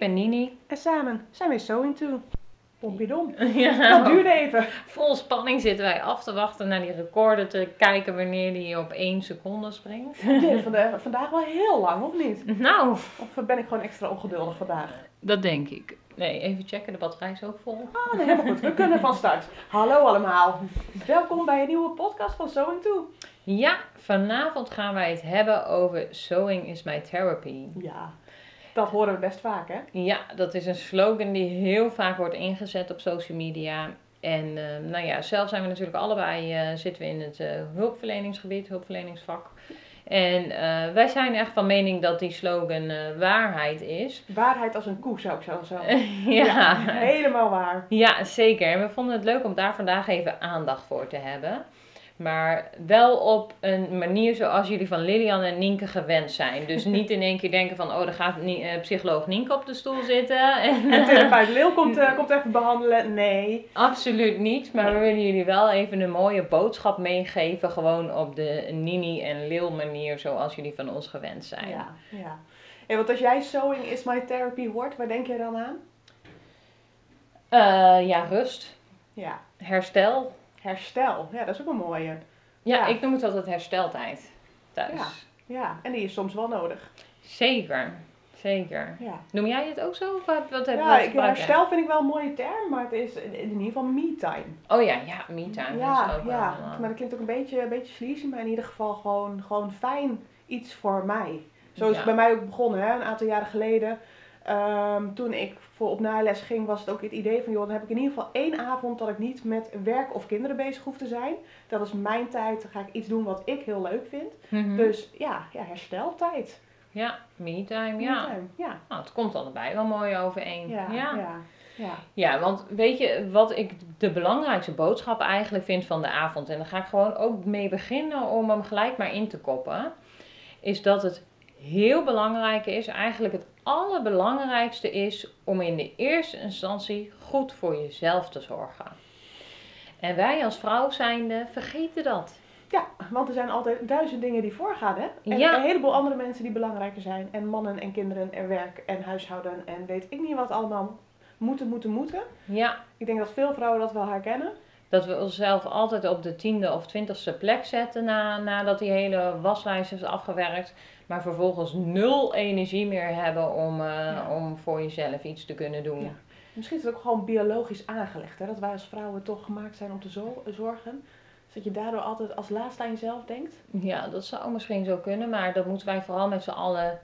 ben Nini. en samen zijn we Sewing To. Pompiedom. Ja. Dat duurde even. Vol spanning zitten wij af te wachten naar die recorder te kijken wanneer die op één seconde springt. Nee, vandaag, vandaag wel heel lang, of niet? Nou, Of ben ik gewoon extra ongeduldig vandaag? dat denk ik. Nee, even checken, de batterij is ook vol. Ah, nee, helemaal goed. We kunnen van start. Hallo allemaal. Welkom bij een nieuwe podcast van Sewing To. Ja, vanavond gaan wij het hebben over Sewing is my therapy. Ja, dat horen we best vaak, hè? Ja, dat is een slogan die heel vaak wordt ingezet op social media. En eh, nou ja, zelf zijn we natuurlijk allebei, eh, zitten we in het eh, hulpverleningsgebied, hulpverleningsvak. En wij zijn echt van mening dat die slogan waarheid is. Waarheid als een koe, zou ik zo zeggen. ja. Helemaal waar. ja, zeker. En we vonden het leuk om daar vandaag even aandacht voor te hebben. Maar wel op een manier zoals jullie van Lilian en Nienke gewend zijn. Dus niet in één keer denken van, oh, daar gaat eh, psycholoog Nienke op de stoel zitten. En, En therapeut Lil komt, eh, komt even behandelen. Nee. Absoluut niet, maar we willen jullie wel even een mooie boodschap meegeven. Gewoon op de Nini en Lil manier zoals jullie van ons gewend zijn. Ja, ja. En want als jij Sewing is my therapy hoort, waar denk je dan aan? Eh, ja, rust, Ja, herstel. Herstel. Ja, dat is ook een mooie. Ja, Ja. ik noem het altijd hersteltijd thuis. Ja. Ja, en die is soms wel nodig. Zeker, zeker. Ja, Noem jij het ook zo? Of wat, wat, heb- ja ik, herstel vind ik wel een mooie term, maar het is in ieder geval me-time. Oh ja, ja, me-time. Ja, is ook wel, ja. eh, maar dat klinkt ook een beetje, een beetje sleazy, maar in ieder geval gewoon, gewoon fijn iets voor mij. Zo is het bij mij ook begonnen, hè, een aantal jaren geleden. Ehm, toen ik voor op naailes ging, was het ook het idee van, joh, dan heb ik in ieder geval één avond dat ik niet met werk of kinderen bezig hoef te zijn. Dat is mijn tijd, dan ga ik iets doen wat ik heel leuk vind. mhm. Dus ja, ja hersteltijd. Ja, me-time, ja. Ja, Nou, het komt allebei wel mooi overeen. ja, ja. ja. ja. Ja, want weet je wat ik de belangrijkste boodschap eigenlijk vind van de avond, en daar ga ik gewoon ook mee beginnen om hem gelijk maar in te koppen, is dat het heel belangrijk is, eigenlijk het allerbelangrijkste is om in de eerste instantie goed voor jezelf te zorgen. En wij als vrouw zijnde vergeten dat. Ja, want er zijn altijd duizend dingen die voorgaan, hè? En Ja. een heleboel andere mensen die belangrijker zijn. En mannen en kinderen en werk en huishouden en weet ik niet wat allemaal moeten, moeten, moeten. Ja, Ik denk dat veel vrouwen dat wel herkennen. dat we onszelf altijd op de tiende of twintigste plek zetten na, nadat die hele waslijst is afgewerkt. Maar vervolgens nul energie meer hebben om, eh, Ja. om voor jezelf iets te kunnen doen. Ja. Misschien is het ook gewoon biologisch aangelegd, hè? Dat wij als vrouwen toch gemaakt zijn om te zo- zorgen. Dus dat je daardoor altijd als laatste aan jezelf denkt. Ja, dat zou misschien zo kunnen, maar dat moeten wij vooral met z'n allen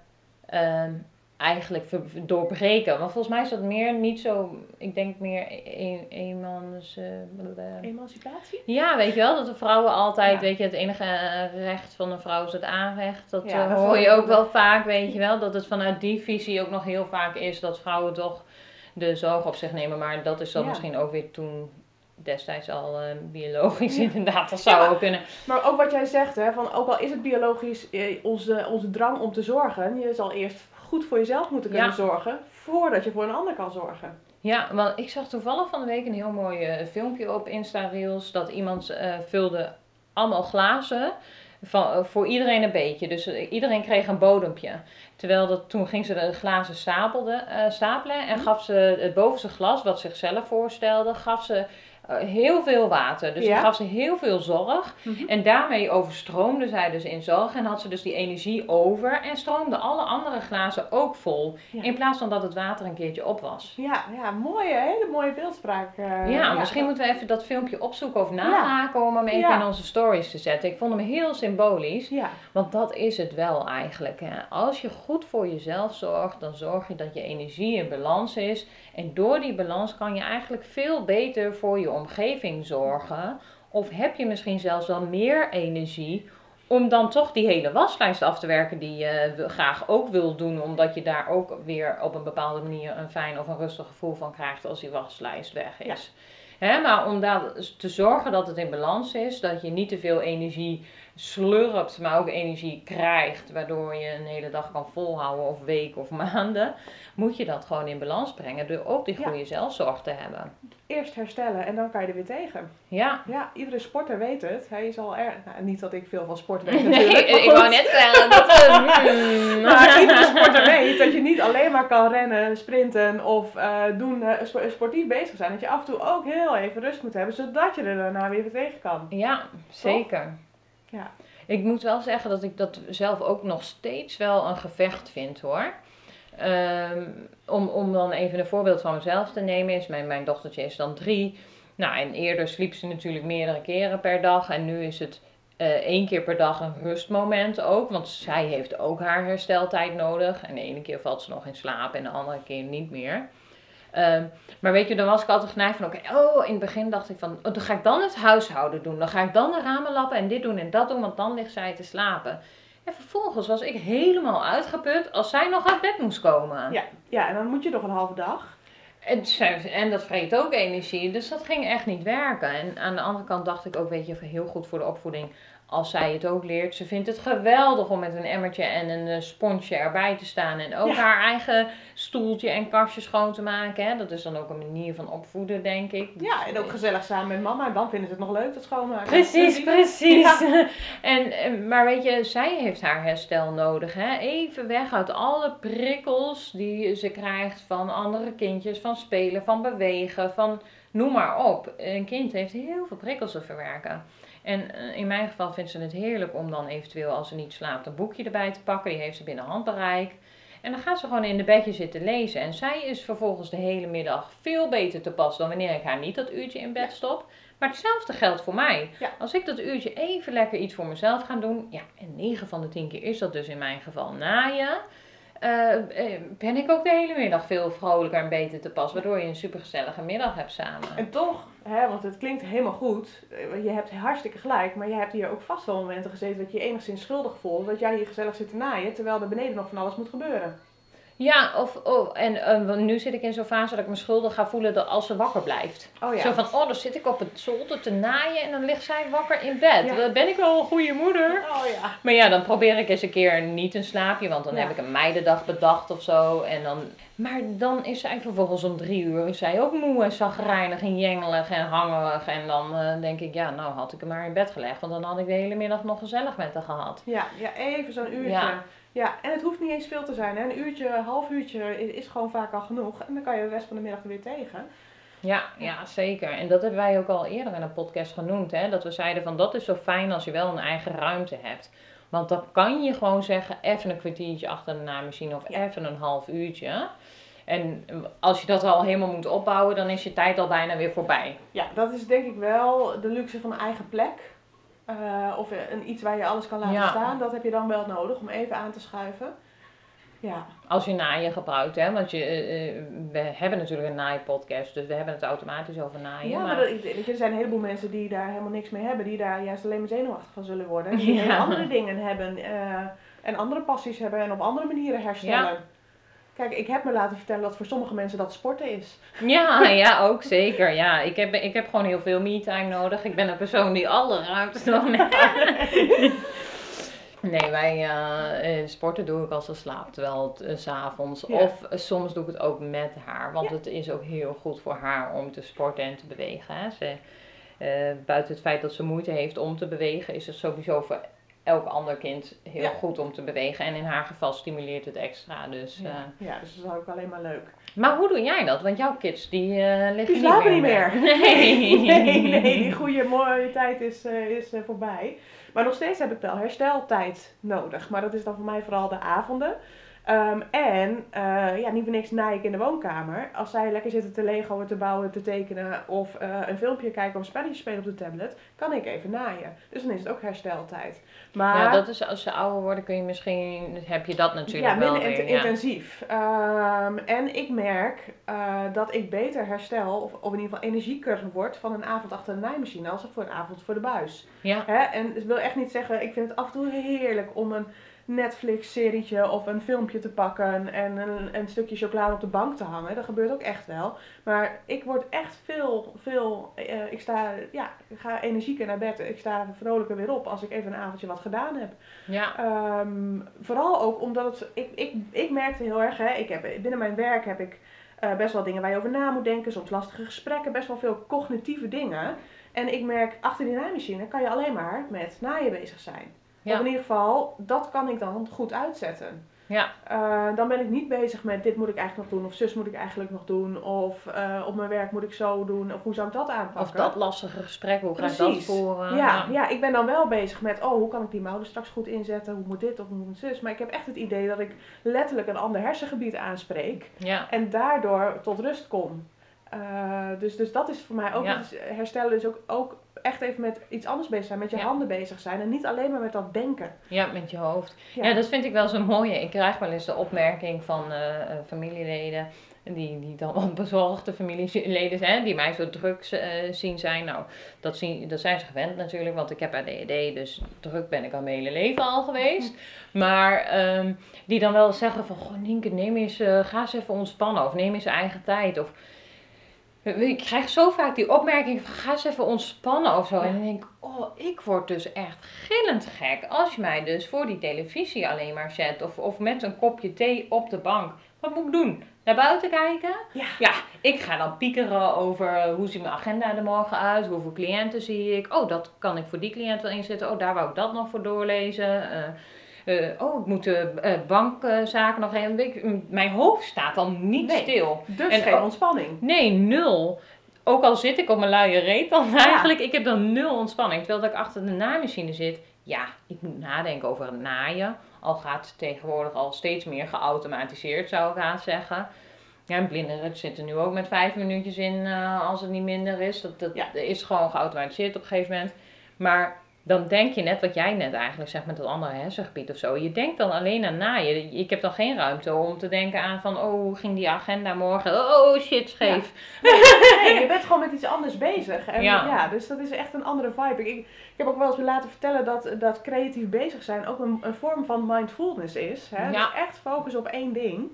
ehm, eigenlijk doorbreken. Want volgens mij is dat meer niet zo, ik denk meer een, eenmans... eh. Emancipatie? Ja, weet je wel, dat de vrouwen altijd, Ja. weet je, het enige eh, recht van een vrouw is het aanrecht. Dat Ja, eh, hoor je ook wel vaak, weet je wel. Dat het vanuit die visie ook nog heel vaak is dat vrouwen toch de zorg op zich nemen. Maar dat is dan Ja. misschien ook weer toen destijds al eh, biologisch inderdaad. Dat zou Ja. ook kunnen. Maar ook wat jij zegt, hè, van ook al is het biologisch eh, onze, onze drang om te zorgen, je zal eerst goed voor jezelf moeten kunnen Ja. zorgen voordat je voor een ander kan zorgen. Ja, want ik zag toevallig van de week een heel mooi eh, filmpje op Insta Reels. Dat iemand eh, vulde allemaal glazen. Van, eh, voor iedereen een beetje. Dus iedereen kreeg een bodempje. Terwijl dat, toen ging ze de glazen stapelde, stapelen. En gaf ze het bovenste glas, wat zichzelf voorstelde, gaf ze eh, heel veel water. Dus Ja. gaf ze heel veel zorg. En daarmee overstroomde zij dus in zorg. En had ze dus die energie over. En stroomde alle andere glazen ook vol. Ja. In plaats van dat het water een keertje op was. Ja, ja mooie, hele mooie beeldspraak. eh, Ja, misschien moeten we even dat filmpje opzoeken of Ja. nahaken om hem even in onze stories te zetten. Ik vond hem heel symbolisch, Ja, want dat is het wel eigenlijk. Hè. Als je goed voor jezelf zorgt, dan zorg je dat je energie in balans is. En door die balans kan je eigenlijk veel beter voor je omgeving zorgen. Of heb je misschien zelfs wel meer energie om dan toch die hele waslijst af te werken die je wil- graag ook wil doen. Omdat je daar ook weer op een bepaalde manier een fijn of een rustig gevoel van krijgt als die waslijst weg is. Maar om daar te zorgen dat het in balans is, dat je niet te veel energie slurpt, maar ook energie krijgt, waardoor je een hele dag kan volhouden of weken of maanden, moet je dat gewoon in balans brengen door ook die Ja. goede zelfzorg te hebben. eerst herstellen en dan kan je er weer tegen. Ja. Ja, iedere sporter weet het. Hij is al erg. Nou, niet dat ik veel van sport weet Nee, natuurlijk. maar ik wou net zeggen dat. hmm. Maar iedere sporter weet dat je niet alleen maar kan rennen, sprinten of eh, doen, eh, spo- sportief bezig zijn. Dat je af en toe ook heel even rust moet hebben, zodat je er daarna weer tegen kan. Ja, zeker. Ja. Ik moet wel zeggen dat ik dat zelf ook nog steeds wel een gevecht vind hoor. Ehm, om, om dan even een voorbeeld van mezelf te nemen, is mijn, mijn dochtertje is dan drie. Nou, en eerder sliep ze natuurlijk meerdere keren per dag. En nu is het eh, één keer per dag een rustmoment ook. Want zij heeft ook haar hersteltijd nodig. En de ene keer valt ze nog in slaap en de andere keer niet meer. Ehm, maar weet je, dan was ik altijd geneigd van, oké, oh, in het begin dacht ik van, oh, dan ga ik dan het huishouden doen. Dan ga ik dan de ramen lappen en dit doen en dat doen, want dan ligt zij te slapen. En vervolgens was ik helemaal uitgeput als zij nog uit bed moest komen. Ja, ja, en dan moet je nog een halve dag. En, en dat vreet ook energie, dus dat ging echt niet werken. En aan de andere kant dacht ik ook, weet je, heel goed voor de opvoeding. Als zij het ook leert, ze vindt het geweldig om met een emmertje en een eh, sponsje erbij te staan. En ook Ja. haar eigen stoeltje en kastje schoon te maken. Hè? Dat is dan ook een manier van opvoeden, denk ik. Ja, en ook gezellig samen met mama. En dan vinden ze het nog leuk, dat schoonmaken. Precies, precies. En, en, maar weet je, zij heeft haar herstel nodig. Hè? Even weg uit alle prikkels die ze krijgt van andere kindjes, van spelen, van bewegen, van noem maar op. Een kind heeft heel veel prikkels te verwerken. En eh, in mijn geval vindt ze het heerlijk om dan eventueel, als ze niet slaapt, een boekje erbij te pakken. Die heeft ze binnen handbereik. En dan gaat ze gewoon in de bedje zitten lezen. En zij is vervolgens de hele middag veel beter te pas dan wanneer ik haar niet dat uurtje in bed stop. Maar hetzelfde geldt voor mij. Ja. Als ik dat uurtje even lekker iets voor mezelf ga doen, ja, en 9 van de 10 keer is dat dus in mijn geval naaien, eh, eh, ben ik ook de hele middag veel vrolijker en beter te pas, waardoor je een supergezellige middag hebt samen. En toch, hè, want het klinkt helemaal goed. eh, Je hebt hartstikke gelijk, maar je hebt hier ook vast wel momenten gezeten dat je je enigszins schuldig voelt. Dat jij hier gezellig zit te naaien, terwijl er beneden nog van alles moet gebeuren. Ja, of, oh, en eh, nu zit ik in zo'n fase dat ik me schuldig ga voelen dat als ze wakker blijft. Oh ja. Zo van, oh, dan zit ik op het zolder te naaien en dan ligt zij wakker in bed. Ja. Dan ben ik wel een goede moeder. Oh ja. Maar ja, dan probeer ik eens een keer niet een slaapje, want dan heb ik een meidendag bedacht of zo. En dan, maar dan is zij vervolgens om drie uur is zij ook moe en zagrijnig en jengelig en hangerig. En dan eh, denk ik, ja, nou had ik hem maar in bed gelegd, want dan had ik de hele middag nog gezellig met haar gehad. Ja, ja, even zo'n uurtje. Ja. En het hoeft niet eens veel te zijn. Hè. Een uurtje, een half uurtje is, is gewoon vaak al genoeg. En dan kan je de rest van de middag er weer tegen. Ja, ja, zeker. En dat hebben wij ook al eerder in een podcast genoemd. Hè? Dat we zeiden van dat is zo fijn als je wel een eigen ruimte hebt. Want dan kan je gewoon zeggen, even een kwartiertje achter de naaimachine of Ja. even een half uurtje. En als je dat al helemaal moet opbouwen, dan is je tijd al bijna weer voorbij. Ja, dat is denk ik wel de luxe van een eigen plek. Eh, of een, iets waar je alles kan laten Ja. staan. Dat heb je dan wel nodig om even aan te schuiven. Ja, Als je naaien gebruikt, hè. Want je, eh, eh, we hebben natuurlijk een naaipodcast, dus we hebben het automatisch over naaien. ja maar, maar- dat, ik- weet je, er zijn een heleboel mensen die daar helemaal niks mee hebben. Die daar juist alleen maar zenuwachtig van zullen worden. Die Ja. andere dingen hebben. en andere passies hebben. En op andere manieren herstellen. Ja. Kijk, ik heb me laten vertellen dat voor sommige mensen dat sporten is. Ja, ja, ook zeker. Ja, ik heb, ik heb gewoon heel veel me-time nodig. Ik ben een persoon die alle ruimte nog. Nee, wij eh, eh, sporten doe ik als ze slaapt, terwijl het eh, s s'avonds. Ja. Of soms doe ik het ook met haar, want Ja. het is ook heel goed voor haar om te sporten en te bewegen. Hè. Ze, buiten het feit dat ze moeite heeft om te bewegen, is het sowieso voor elk ander kind heel Ja. goed om te bewegen. En in haar geval stimuleert het extra. Dus, eh, Ja, ja, dus dat is ook alleen maar leuk. Maar hoe doe jij dat? Want jouw kids die liggen Die slapen niet niet meer. meer. Nee. nee, nee, die goede mooie tijd is, eh, is voorbij. Maar nog steeds heb ik wel hersteltijd nodig. Maar dat is dan voor mij vooral de avonden. Ehm, en eh, ja, niet voor niks naai ik in de woonkamer. Als zij lekker zitten te Lego, te bouwen, te tekenen of eh, een filmpje kijken of een spelletje spelen op de tablet, kan ik even naaien. Dus dan is het ook hersteltijd. Maar Ja, dat is als ze ouder worden kun je misschien, heb je dat natuurlijk ja, wel minder weer. int- intensief. Ehm, en ik merk eh, dat ik beter herstel, of, of in ieder geval energieker word van een avond achter de naaimachine als voor een avond voor de buis. Ja, Hè? En ik wil echt niet zeggen, ik vind het af en toe heerlijk om een Netflix-serietje of een filmpje te pakken en een, een stukje chocolade op de bank te hangen. Dat gebeurt ook echt wel. Maar ik word echt veel, veel, eh, ik sta, ja, ik ga energieker naar bed. Ik sta vrolijker weer op als ik even een avondje wat gedaan heb. ja, Ehm, vooral ook omdat het, ik, ik, ik merkte heel erg, hè, ik heb, binnen mijn werk heb ik eh, best wel dingen waar je over na moet denken, soms lastige gesprekken, best wel veel cognitieve dingen. En ik merk, achter die naaimachine kan je alleen maar met naaien bezig zijn. Ja. Of in ieder geval, dat kan ik dan goed uitzetten. Ja. Eh, dan ben ik niet bezig met dit moet ik eigenlijk nog doen, of zus moet ik eigenlijk nog doen, of eh, op mijn werk moet ik zo doen, of hoe zou ik dat aanpakken? Of dat lastige gesprek, hoe ga ik dat voeren? Ja, ja, ik ben dan wel bezig met, oh, hoe kan ik die mouwen straks goed inzetten? Hoe moet dit of hoe moet zus? Maar ik heb echt het idee dat ik letterlijk een ander hersengebied aanspreek ja. en daardoor tot rust kom. Eh, dus, dus dat is voor mij ook, Ja. dus herstellen is ook, ook echt even met iets anders bezig zijn, met je Ja. handen bezig zijn en niet alleen maar met dat denken. Ja, met je hoofd. Ja. Ja. dat vind ik wel zo mooi. Ik krijg wel eens de opmerking van eh, eh, familieleden, die, die dan wel bezorgde familieleden zijn, die mij zo druk zien zijn. Nou, dat, zien, dat zijn ze gewend natuurlijk, want ik heb ADHD, dus druk ben ik al mijn hele leven al geweest. Maar ehm, die dan wel zeggen van, goh Nienke, neem eens, ga eens even ontspannen, of neem eens eigen tijd, of... Ik krijg zo vaak die opmerking van ga eens even ontspannen of zo. En dan denk ik, oh, ik word dus echt gillend gek als je mij dus voor die televisie alleen maar zet. Of, of met een kopje thee op de bank. Wat moet ik doen? Naar buiten kijken? Ja. Ja, ik ga dan piekeren over hoe ziet mijn agenda er morgen uit? Hoeveel cliënten zie ik? Oh, dat kan ik voor die cliënt wel inzetten. Oh, daar wou ik dat nog voor doorlezen. Eh, eh, oh, ik moet de eh, bankzaken nog even. Ik, Mijn hoofd staat dan niet Nee. stil. Dus En geen ontspanning. Nee, nul. Ook al zit ik op mijn luie reet dan eigenlijk, ik heb dan nul ontspanning. Terwijl dat ik achter de naaimachine zit, ja, ik moet nadenken over het naaien. Al gaat het tegenwoordig al steeds meer geautomatiseerd, zou ik haast zeggen. Ja, en blinderen zitten nu ook met vijf minuutjes in eh, als het niet minder is. Dat, dat Ja. is gewoon geautomatiseerd op een gegeven moment. Maar dan denk je net wat jij net eigenlijk zegt met dat andere hersengebied of zo. Je denkt dan alleen aan naaien. Ik heb dan geen ruimte om te denken aan van, oh, hoe ging die agenda morgen? Oh, shit, scheef. Nee, je bent gewoon met iets anders bezig. En ja. Ja. dus dat is echt een andere vibe. Ik, ik heb ook wel eens laten vertellen dat, dat creatief bezig zijn ook een, een vorm van mindfulness is. Hè? Ja. Dus echt focus op één ding.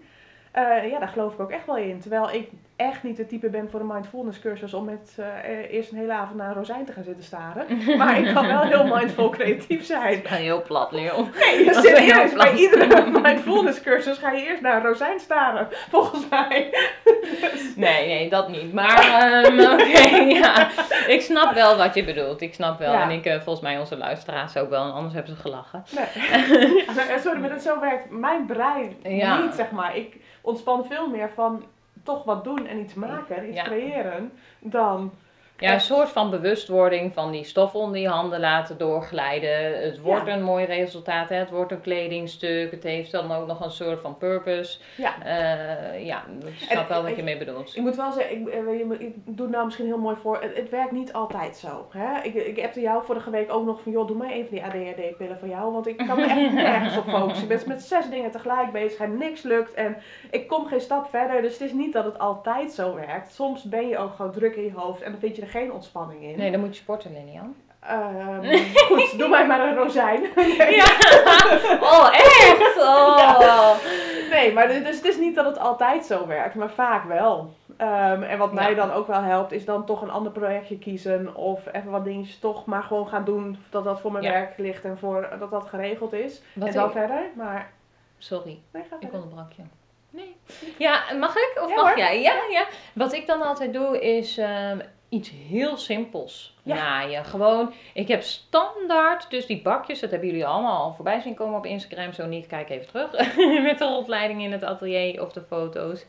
Eh, ja, daar geloof ik ook echt wel in. Terwijl ik echt niet de type ben voor een mindfulness cursus om met eh, eerst een hele avond naar een rozijn te gaan zitten staren. Maar ik kan wel heel mindful creatief zijn. Ik ga heel plat, Leeuw. Nee, is heel serieus. Bij iedere mindfulness cursus ga je eerst naar een rozijn staren. Volgens mij. Nee, nee, dat niet. Maar, ehm, oké, ja. Ik snap wel wat je bedoelt. Ik snap wel. Ja. En ik, eh, volgens mij onze luisteraars ook wel. en Anders hebben ze gelachen. Nee. Ja, sorry, maar dat zo werkt mijn brein Ja. niet, zeg maar. Ik ontspan veel meer van toch wat doen en iets maken, iets creëren, dan... Ja, een soort van bewustwording van die stof onder je handen laten doorglijden. Het wordt Ja. een mooi resultaat, hè? het wordt een kledingstuk. Het heeft dan ook nog een soort van purpose. Ja. Eh, ja, ik snap En wel wat je mee bedoelt. Ik moet wel zeggen, ik, eh, ik doe het nou misschien heel mooi voor. Het, het werkt niet altijd zo. Hè? Ik, ik appte jou vorige week ook nog van, joh, doe mij even die ADHD-pillen voor jou. Want ik kan me echt nergens op focussen. Ik ben met zes dingen tegelijk bezig en niks lukt. En ik kom geen stap verder. Dus het is niet dat het altijd zo werkt. Soms ben je ook gewoon druk in je hoofd en dan vind je er geen ontspanning in. Nee, dan moet je sporten, Lilian. Ehm, goed, doe mij maar een rozijn. Ja. Oh, echt? Oh. Nee, maar dus het is niet dat het altijd zo werkt, maar vaak wel. Ehm, en wat mij Ja. dan ook wel helpt, is dan toch een ander projectje kiezen. Of even wat dingetjes toch maar gewoon gaan doen. Dat dat voor mijn Ja. werk ligt en voor, dat dat geregeld is. Wat en dan ik- verder. Maar Sorry. nee, Ik onderbrak je. Nee. Ja, mag ik? Of Ja, mag hoor. jij? Ja, ja. Wat ik dan altijd doe is ehm, iets heel simpels Ja. naaien. Gewoon, ik heb standaard, dus die bakjes, dat hebben jullie allemaal al voorbij zien komen op Instagram. Zo niet, kijk even terug. Met de rondleiding in het atelier of de foto's.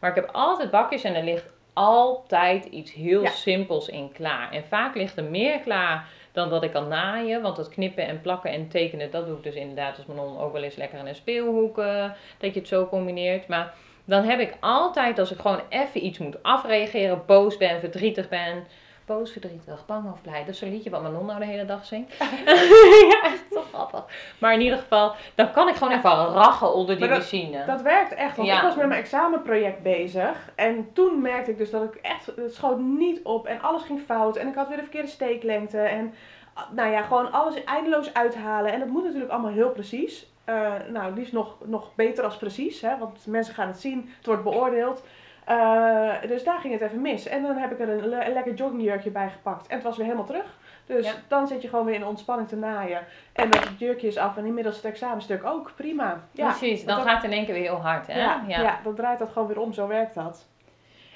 Maar ik heb altijd bakjes en er ligt altijd iets heel Ja. simpels in klaar. En vaak ligt er meer klaar dan dat ik kan naaien. Want dat knippen en plakken en tekenen, dat doe ik dus inderdaad als Manon ook wel eens lekker in een speelhoek. eh, dat je het zo combineert. Maar dan heb ik altijd, als ik gewoon even iets moet afreageren, boos ben, verdrietig ben. Boos, verdrietig, bang of blij. Dat is zo'n liedje wat Manon nou de hele dag zingt. ja, echt toch grappig. Maar in ieder geval, dan kan ik gewoon even rachen onder die dat- machine. Dat werkt echt, want Ja. ik was met mijn examenproject bezig. En toen merkte ik dus dat ik echt, het schoot niet op en alles ging fout. En ik had weer de verkeerde steeklengte. En ah, nou ja, gewoon alles eindeloos uithalen. En dat moet natuurlijk allemaal heel precies. Eh, nou, die is nog, nog beter als precies, hè, want mensen gaan het zien, het wordt beoordeeld. Eh, dus daar ging het even mis. En dan heb ik er een, le- een lekker joggingjurkje bij gepakt. En het was weer helemaal terug. Dus Ja. dan zit je gewoon weer in ontspanning te naaien. En dat jurkje is af en inmiddels het examenstuk ook. Prima. Ja, Precies, dan dat- gaat het in één keer weer heel hard. Hè? ja, ja. dan draait dat gewoon weer om. Zo werkt dat.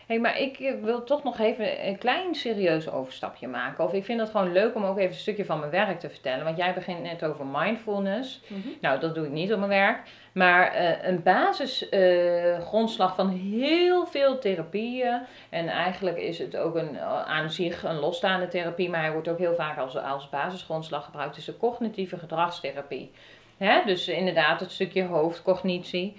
Hey, maar ik eh, wil toch nog even een klein serieus overstapje maken. Of ik vind het gewoon leuk om ook even een stukje van mijn werk te vertellen. Want jij begint net over mindfulness. Mhm. Nou, dat doe ik niet op mijn werk. Maar eh, een basisgrondslag van heel veel therapieën. En eigenlijk is het ook een, eh, aan zich een losstaande therapie. Maar hij wordt ook heel vaak als, als basisgrondslag gebruikt. Is de cognitieve gedragstherapie. Hè? Dus inderdaad het stukje hoofdcognitie.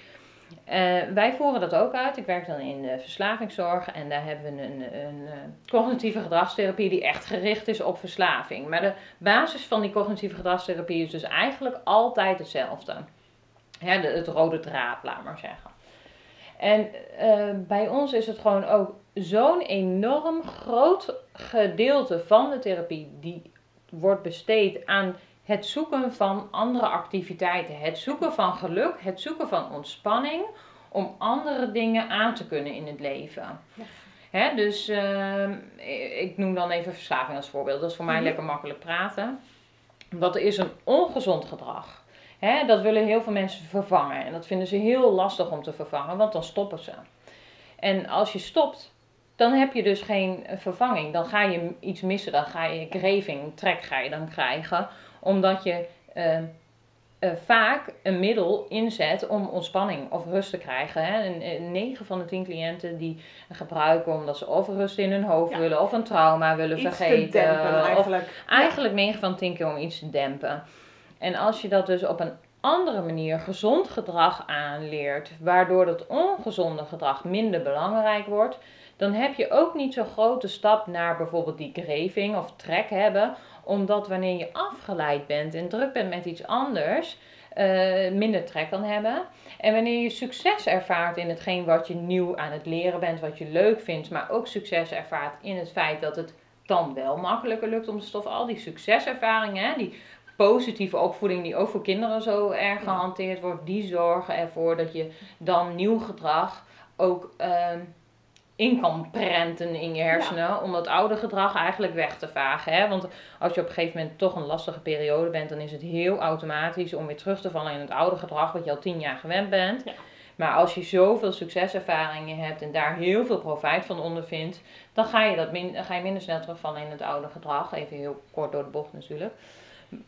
Uh, wij voeren dat ook uit. Ik werk dan in de verslavingszorg en daar hebben we een, een, een, cognitieve gedragstherapie die echt gericht is op verslaving. Maar de basis van die cognitieve gedragstherapie is dus eigenlijk altijd hetzelfde. Ja, de, het rode draad, laat maar zeggen. En bij ons is het gewoon ook zo'n enorm groot gedeelte van de therapie die wordt besteed aan het zoeken van andere activiteiten, het zoeken van geluk, het zoeken van ontspanning om andere dingen aan te kunnen in het leven. Ja. dus uh, ik noem dan even verslaving als voorbeeld. Dat is voor mij mm lekker makkelijk praten. Dat is een ongezond gedrag. Hè, dat willen heel veel mensen vervangen. En dat vinden ze heel lastig om te vervangen, want dan stoppen ze. En als je stopt, dan heb je dus geen vervanging. Dan ga je iets missen. Dan ga je craving, trek ga je dan krijgen omdat je uh, uh, vaak een middel inzet om ontspanning of rust te krijgen. Hè. En, 9 van de 10 cliënten die gebruiken omdat ze of rust in hun hoofd Ja. willen of een trauma willen Iets te vergeten. dempen of eigenlijk. eigenlijk 9 van 10 keer om iets te dempen. En als je dat dus op een andere manier gezond gedrag aanleert, waardoor dat ongezonde gedrag minder belangrijk wordt, dan heb je ook niet zo'n grote stap naar bijvoorbeeld die craving of trek hebben, omdat wanneer je afgeleid bent en druk bent met iets anders, eh, minder trek kan hebben. En wanneer je succes ervaart in hetgeen wat je nieuw aan het leren bent, wat je leuk vindt, maar ook succes ervaart in het feit dat het dan wel makkelijker lukt om de stof, al die succeservaringen, hè, die positieve opvoeding die ook voor kinderen zo erg gehanteerd wordt, die zorgen ervoor dat je dan nieuw gedrag ook ehm, in kan prenten in je hersenen om dat oude gedrag eigenlijk weg te vagen. Hè? Want als je op een gegeven moment toch een lastige periode bent, dan is het heel automatisch om weer terug te vallen in het oude gedrag wat je al tien jaar gewend bent. Ja. Maar als je zoveel succeservaringen hebt en daar heel veel profijt van ondervindt, dan ga je, dat min, ga je minder snel terugvallen in het oude gedrag. Even heel kort door de bocht natuurlijk.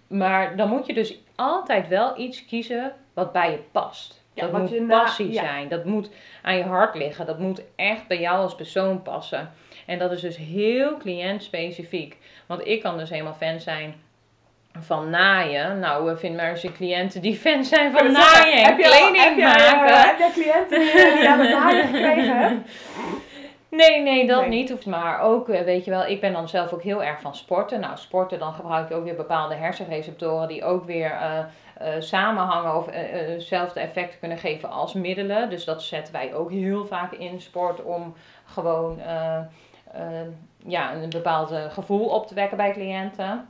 Maar dan moet je dus altijd wel iets kiezen wat bij je past. Ja, dat wat moet je na- passie ja. zijn. Dat moet aan je hart liggen. Dat moet echt bij jou als persoon passen. En dat is dus heel cliëntspecifiek. Want ik kan dus helemaal fan zijn van naaien. Nou, eh, vind maar eens een cliënten die fan zijn van naaien en heb je al- kleding heb jij, eh, maken. Heb jij cliënten die, die aan het naaien gekregen? Nee, nee, dat Nee. niet. Hoeft Maar ook, eh, weet je wel, ik ben dan zelf ook heel erg van sporten. Nou, sporten, dan gebruik je ook weer bepaalde hersenreceptoren die ook weer eh, eh, samenhangen of eh, eh, hetzelfde effect kunnen geven als middelen. Dus dat zetten wij ook heel vaak in sport om gewoon ja, een bepaald gevoel op te wekken bij cliënten.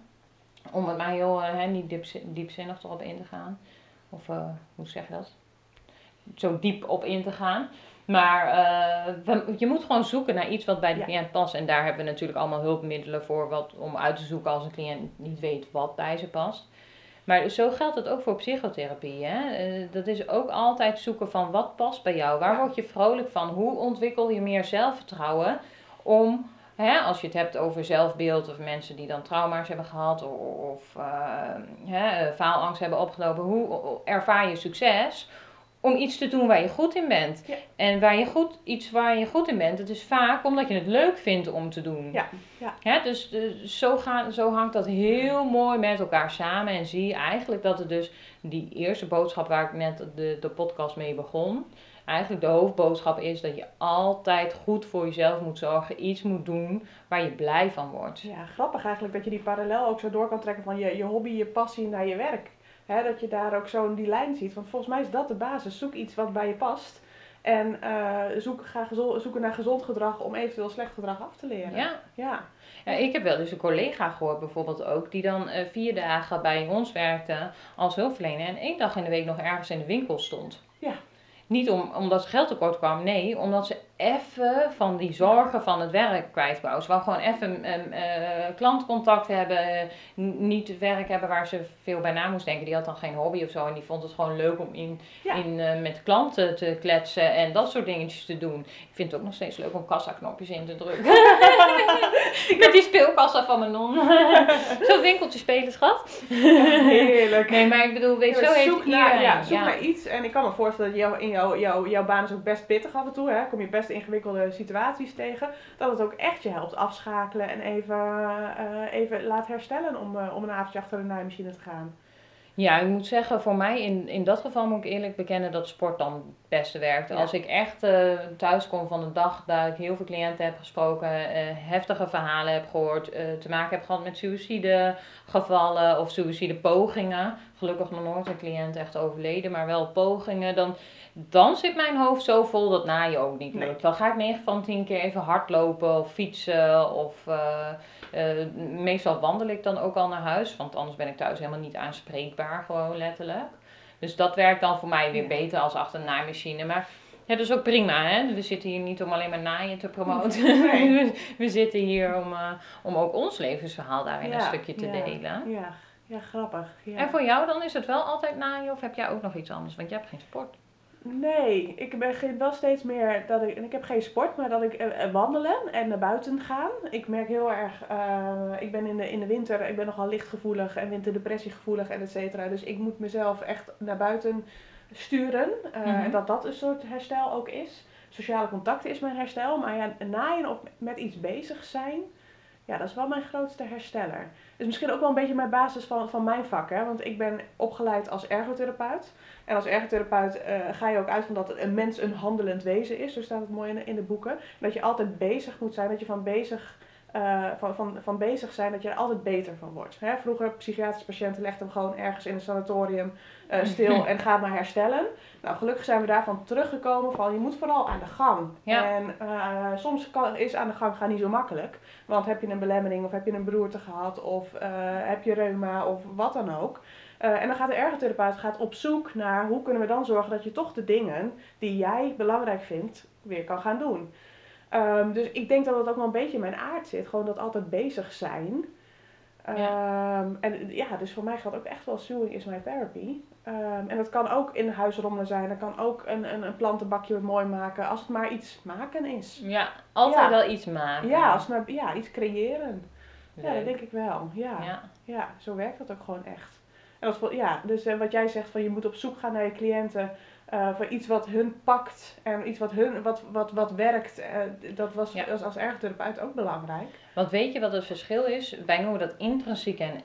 Om het maar heel hè, niet diepzi- diepzinnig erop in te gaan. Of hoe zeg je dat? Zo diep op in te gaan. Maar we- je moet gewoon zoeken naar iets wat bij de Ja. cliënt past. En daar hebben we natuurlijk allemaal hulpmiddelen voor wat, om uit te zoeken als een cliënt niet weet wat bij ze past. Maar zo geldt het ook voor psychotherapie. Hè? Eh, dat is ook altijd zoeken van wat past bij jou. Waar word je vrolijk van? Hoe ontwikkel je meer zelfvertrouwen om, hè, als je het hebt over zelfbeeld of mensen die dan trauma's hebben gehad of, of eh, hè, eh, faalangst hebben opgelopen. Hoe ervaar je succes? Om iets te doen waar je goed in bent. Ja. En waar je goed, iets waar je goed in bent, het is vaak omdat je het leuk vindt om te doen. Ja, ja. Hè, dus eh, zo, gaan, zo hangt dat heel mooi met elkaar samen. En zie je eigenlijk dat het dus die eerste boodschap waar ik net de, de podcast mee begon. Eigenlijk de hoofdboodschap is dat je altijd goed voor jezelf moet zorgen. Iets moet doen waar je blij van wordt. Ja, grappig eigenlijk dat je die parallel ook zo door kan trekken van je, je hobby, je passie naar je werk. Hè, dat je daar ook zo die lijn ziet. Want volgens mij is dat de basis. Zoek iets wat bij je past. En eh, zoek, ga zoeken naar gezond gedrag om eventueel slecht gedrag af te leren. Ja. Ja. Ja, ik heb wel dus een collega gehoord bijvoorbeeld ook, die dan eh, vier dagen bij ons werkte als hulpverlener en één dag in de week nog ergens in de winkel stond. Ja. Niet om, omdat ze geld tekort kwam, nee, omdat ze even van die zorgen van het werk kwijt wou. Ze wou gewoon even um, klantcontact hebben, niet werk hebben waar ze veel bij na moest denken. Die had dan geen hobby of zo en die vond het gewoon leuk om in, in, uh, met klanten te kletsen en dat soort dingetjes te doen. Ik vind het ook nog steeds leuk om kassaknopjes in te drukken. met die speelkassa van mijn non. Zo'n winkeltje spelen, schat. Heerlijk. Nee, maar ik bedoel, weet je, zo zoek naar, ja, zoek naar iets. En ik kan me voorstellen dat jou, in jouw, jouw, jouw baan is ook best pittig af en toe. Hè? Kom je best ingewikkelde situaties tegen. Dat het ook echt je helpt afschakelen en even, uh, even laat herstellen om, uh, om een avondje achter de naaimachine te gaan. Ja, ik moet zeggen, voor mij in, in dat geval moet ik eerlijk bekennen dat sport dan het beste werkt. Als ik echt uh, thuis kom van een dag dat ik heel veel cliënten heb gesproken, uh, heftige verhalen heb gehoord, uh, te maken heb gehad met suïcidegevallen of suïcidepogingen. Gelukkig nog nooit een cliënt echt overleden, maar wel pogingen. Dan, dan zit mijn hoofd zo vol dat na je ook niet lukt. Dan ga ik 9 van 10 keer even hardlopen of fietsen of meestal wandel ik dan ook al naar huis, want anders ben ik thuis helemaal niet aanspreekbaar, gewoon letterlijk. Dus dat werkt dan voor mij weer beter als achter een naaimachine. Maar ja, dat is ook prima, hè? We zitten hier niet om alleen maar naaien te promoten. Nee. we zitten hier om, uh, om ook ons levensverhaal daarin ja, een stukje te ja, delen. Ja, ja grappig. En voor jou dan is het wel altijd naaien of heb jij ook nog iets anders? Want jij hebt geen sport. Nee, ik ben wel steeds meer dat ik, en ik heb geen sport, maar dat ik uh, wandelen en naar buiten gaan. Ik merk heel erg, uh, ik ben in de, in de winter, ik ben nogal lichtgevoelig en winterdepressiegevoelig en et cetera. Dus ik moet mezelf echt naar buiten sturen. Uh, mm -hmm. En dat dat een soort herstel ook is. Sociale contacten is mijn herstel, maar ja, naaien of met iets bezig zijn, ja, dat is wel mijn grootste hersteller. Is misschien ook wel een beetje mijn basis van, van mijn vak, hè? want ik ben opgeleid als ergotherapeut. En als ergotherapeut uh, ga je ook uit van dat een mens een handelend wezen is. Zo staat het mooi in in de boeken. Dat je altijd bezig moet zijn, dat je van bezig, uh, van, van, van bezig zijn, dat je er altijd beter van wordt. Hè? Vroeger, psychiatrische patiënten legden hem gewoon ergens in een sanatorium uh, stil en gaat maar herstellen. Nou, gelukkig zijn we daarvan teruggekomen van je moet vooral aan de gang. Ja. En soms kan, is aan de gang gaan niet zo makkelijk. Want heb je een belemmering of heb je een beroerte gehad of heb je reuma of wat dan ook. Uh, en dan gaat de ergotherapeut gaat op zoek naar hoe kunnen we dan zorgen dat je toch de dingen die jij belangrijk vindt weer kan gaan doen. Um, dus ik denk dat het ook wel een beetje in mijn aard zit. Gewoon dat altijd bezig zijn. Um, ja. En ja, dus voor mij gaat ook echt wel sewing is my therapy. Um, en dat kan ook in huisrommelen zijn. Dat kan ook een, een, een plantenbakje mooi maken. Als het maar iets maken is. Ja, altijd ja. wel iets maken. Ja, als maar, ja, iets creëren. Leuk. Ja, dat denk ik wel. Ja. ja. Ja. zo werkt dat ook gewoon echt. En dat, ja, dus uh, wat jij zegt van je moet op zoek gaan naar je cliënten uh, voor iets wat hun pakt en iets wat hun wat, wat, wat werkt. Uh, dat was ja. als, als ergotherapeut ook belangrijk. Want weet je wat het verschil is? Wij noemen dat intrinsieke en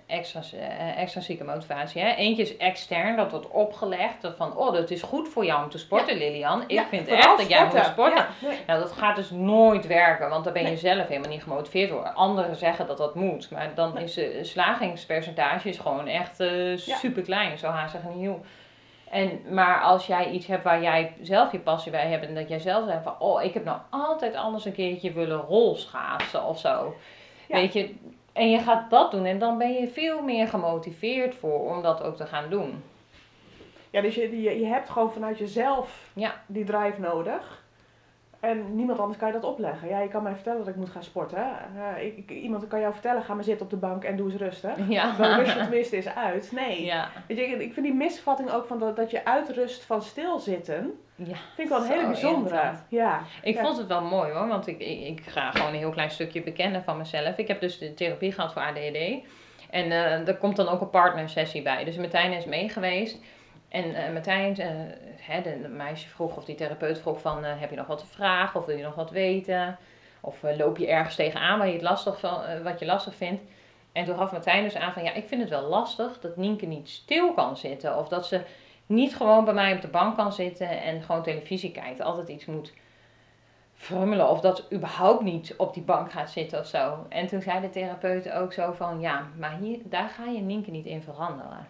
extrinsieke motivatie. Hè? Eentje is extern, dat wordt opgelegd. Dat van, oh, dat is goed voor jou om te sporten, ja. Lilian. Ik ja, vind echt dat jij moet sporten. Nee. Nou, dat gaat dus nooit werken, want dan ben je nee. zelf helemaal niet gemotiveerd door. Anderen zeggen dat dat moet, maar dan nee. is de slagingspercentage is gewoon echt uh, super klein. Zo haast zeggen heel. En, maar als jij iets hebt waar jij zelf je passie bij hebt en dat jij zelf zegt van, oh, ik heb nou altijd anders een keertje willen rolschaatsen of zo. Ja. Weet je, en je gaat dat doen en dan ben je veel meer gemotiveerd voor om dat ook te gaan doen. Ja, dus je, je, je hebt gewoon vanuit jezelf ja. die drive nodig. En niemand anders kan je dat opleggen. Ja, je kan mij vertellen dat ik moet gaan sporten. Uh, ik, iemand kan jou vertellen, ga maar zitten op de bank en doe eens rustig. Ja. Dan rust je tenminste eens uit. Nee. Ja. Weet je, ik vind die misvatting ook van dat, dat je uitrust van stilzitten. Ja, vind ik wel een hele bijzondere. Ja. Ik ja. vond het wel mooi hoor, want ik, ik, ik, ga gewoon een heel klein stukje bekennen van mezelf. Ik heb dus de therapie gehad voor ADHD. En uh, er komt dan ook een partnersessie bij. Dus Martijn is meegeweest. En uh, Martijn, uh, hè, de, meisje vroeg of die therapeut vroeg van, uh, heb je nog wat te vragen of wil je nog wat weten? Of loop je ergens tegenaan waar je het lastig wat je lastig vindt? En toen gaf Martijn dus aan van, ja, ik vind het wel lastig dat Nienke niet stil kan zitten. Of dat ze niet gewoon bij mij op de bank kan zitten en gewoon televisie kijkt. Altijd iets moet frummelen of dat ze überhaupt niet op die bank gaat zitten of zo. En toen zei de therapeut ook zo van, ja, maar hier, daar ga je Nienke niet in veranderen.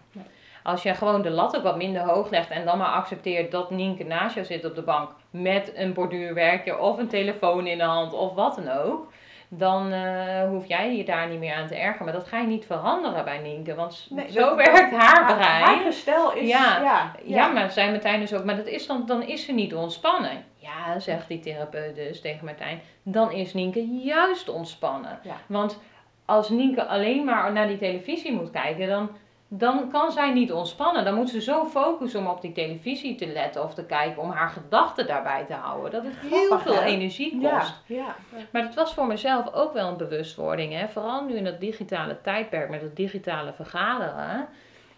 Als je gewoon de lat ook wat minder hoog legt en dan maar accepteert dat Nienke naast jou zit op de bank met een borduurwerkje of een telefoon in de hand of wat dan ook. dan eh, hoef jij je daar niet meer aan te ergeren. Maar dat ga je niet veranderen bij Nienke, want Nee, zo dat- werkt dat- haar Haar brein. gestel is... Ja, Ja, Ja, maar zei Martijn dus ook, maar dat is dan, dan is ze niet ontspannen. Ja, zegt die therapeut dus tegen Martijn, dan is Nienke juist ontspannen. Ja. Want als Nienke alleen maar naar die televisie moet kijken, dan, dan kan zij niet ontspannen. Dan moet ze zo focussen om op die televisie te letten of te kijken, om haar gedachten daarbij te houden. Dat het heel veel hè? energie kost. ja. Maar het was voor mezelf ook wel een bewustwording. Hè? Vooral nu in dat digitale tijdperk met het digitale vergaderen.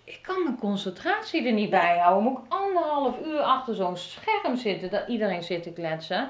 Ik kan mijn concentratie er niet bij houden. Moet ik anderhalf uur achter zo'n scherm zitten dat iedereen zit te kletsen.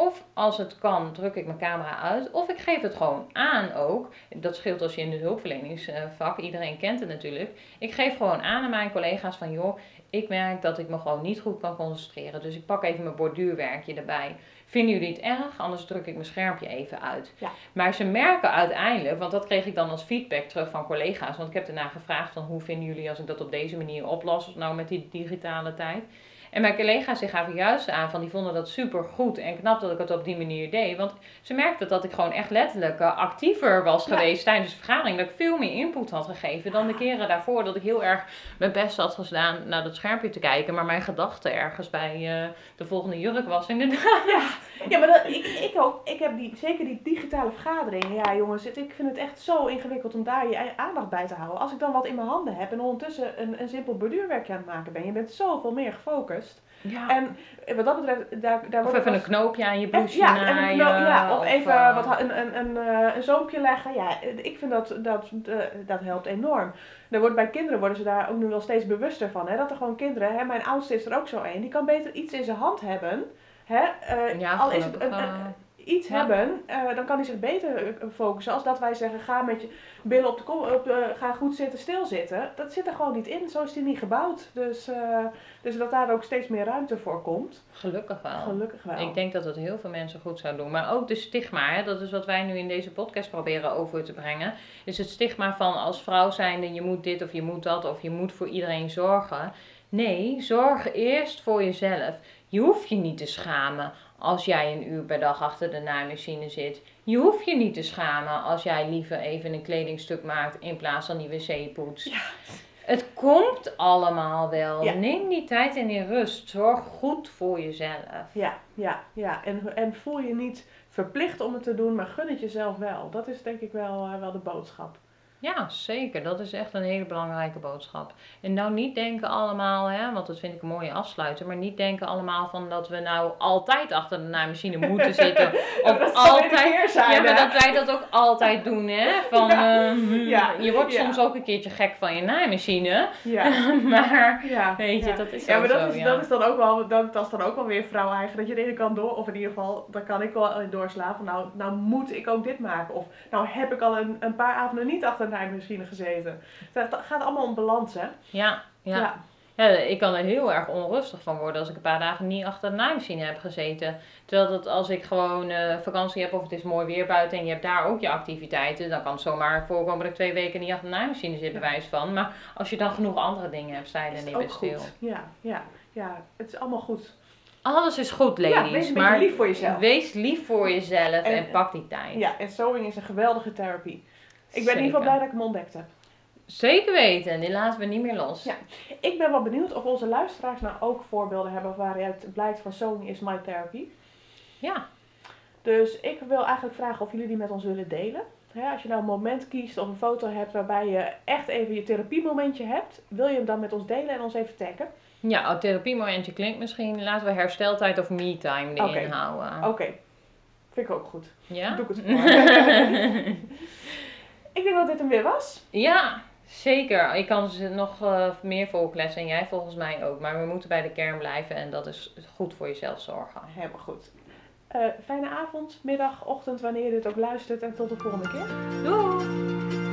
Of als het kan, druk ik mijn camera uit. Of ik geef het gewoon aan ook. Dat scheelt als je in het hulpverleningsvak, iedereen kent het natuurlijk. Ik geef gewoon aan aan mijn collega's van joh, ik merk dat ik me gewoon niet goed kan concentreren. Dus ik pak even mijn borduurwerkje erbij. Vinden jullie het erg? Anders druk ik mijn schermpje even uit. Ja. Maar ze merken uiteindelijk, want dat kreeg ik dan als feedback terug van collega's. Want ik heb daarna gevraagd van hoe vinden jullie als ik dat op deze manier oplos, nou met die digitale tijd. En mijn collega's die gaven juist aan van die vonden dat super goed en knap dat ik het op die manier deed. Want ze merkten dat ik gewoon echt letterlijk eh, actiever was Ja. geweest tijdens de vergadering. Dat ik veel meer input had gegeven dan de keren daarvoor. Dat ik heel erg mijn best had gedaan naar dat schermpje te kijken. Maar mijn gedachte ergens bij eh, de volgende jurk was inderdaad. Ja, maar dat, ik, ik ook. Ik heb die, zeker die digitale vergaderingen. Ja, jongens, het- ik vind het echt zo ingewikkeld om daar je aandacht bij te houden. Als ik dan wat in mijn handen heb en ondertussen een, een simpel borduurwerkje aan het maken ben, je bent zoveel meer gefocust. Ja. En wat dat betreft, daar, daar Of even een knoopje aan je Even- bloesje ja, naaien, ja, of even eh, wat, een, een, een, eh, een zoompje leggen. Ja, ik vind dat, dat, eh, dat helpt enorm. Er wordt, bij kinderen worden ze daar ook nu wel steeds bewuster van. Hè? Dat er gewoon kinderen, hè? mijn oudste is er ook zo een, die kan beter iets in zijn hand hebben. Hè? eh, Ja, al is het gelukkig, een, eh, een- iets ja. hebben, eh, dan kan hij zich beter eh, focussen. Als dat wij zeggen, ga met je billen op de kom, op, de- ga goed zitten, stilzitten. Dat zit er gewoon niet in. Zo is die niet gebouwd. Dus, eh, dus dat daar ook steeds meer ruimte voor komt. Gelukkig wel. Gelukkig wel. Ik denk dat het heel veel mensen goed zou doen. Maar ook de stigma, hè, dat is wat wij nu in deze podcast proberen over te brengen. Is het stigma van als vrouw zijnde je moet dit of je moet dat of je moet voor iedereen zorgen. Nee, zorg eerst voor jezelf. Je hoeft je niet te schamen als jij een uur per dag achter de naaimachine zit. Je hoeft je niet te schamen als jij liever even een kledingstuk maakt in plaats van die wc poetst. Het komt allemaal wel. Ja. Neem die tijd en die rust. Zorg goed voor jezelf. Ja, ja, ja. En, en voel je niet verplicht om het te doen, maar gun het jezelf wel. Dat is denk ik wel, eh, wel de boodschap. Ja, zeker. Dat is echt een hele belangrijke boodschap. En nou niet denken allemaal, hè, want dat vind ik een mooie afsluiter, maar niet denken allemaal van dat we nou altijd achter de naaimachine moeten zitten. Of Dat altijd. keerzijde. Ja, maar dat wij dat ook altijd doen, hè? Van, Ja, eh, hmm, ja, je wordt ja. soms ook een keertje gek van je naaimachine. Ja. maar Ja, Weet je, dat is ja, maar dat, zo, is, dat is dan ook wel, dat, dat is dan ook wel weer vrouw eigen. Dat je de ene kant door, of in ieder geval, dan kan ik wel doorslaan van nou, nou moet ik ook dit maken. Of nou heb ik al een, een paar avonden niet achter naaimachine gezeten. Het gaat allemaal om balans, hè? ja, ja. Ja, ik kan er heel erg onrustig van worden als ik een paar dagen niet achter de naaimachine heb gezeten. Terwijl dat als ik gewoon eh, vakantie heb of het is mooi weer buiten en je hebt daar ook je activiteiten, dan kan het zomaar voorkomen dat ik twee weken niet achter de naaimachine zit, Ja. bewijs van. Maar als je dan genoeg andere dingen hebt, sta je er niet bij ook stil. Ja, ja, ja. Het is allemaal goed. Alles is goed, Ja, ladies. wees maar beetje lief voor jezelf. wees lief voor jezelf en, En- pak die tijd. Ja, en sewing is een geweldige therapie. Ik ben in ieder geval blij dat ik hem ontdekt heb. Zeker weten, die laten we niet meer los. Ja. Ik ben wel benieuwd of onze luisteraars nou ook voorbeelden hebben waaruit blijkt van sewing is my therapy. Ja. Dus ik wil eigenlijk vragen of jullie die met ons willen delen. Als je nou een moment kiest of een foto hebt waarbij je echt even je therapiemomentje hebt, wil je hem dan met ons delen en ons even taggen? Ja, oh, therapiemomentje klinkt misschien. Laten we hersteltijd of me-time erin houden. Oké, vind ik ook goed. Ja? Doe ik het voor. Ik denk dat dit hem weer was. Ja, zeker. Ik kan ze nog eh, meer volklessen en jij volgens mij ook. Maar we moeten bij de kern blijven en dat is goed voor jezelf zorgen. Helemaal goed. Eh, fijne avond, middag, ochtend, wanneer je dit ook luistert en tot de volgende keer. Doei!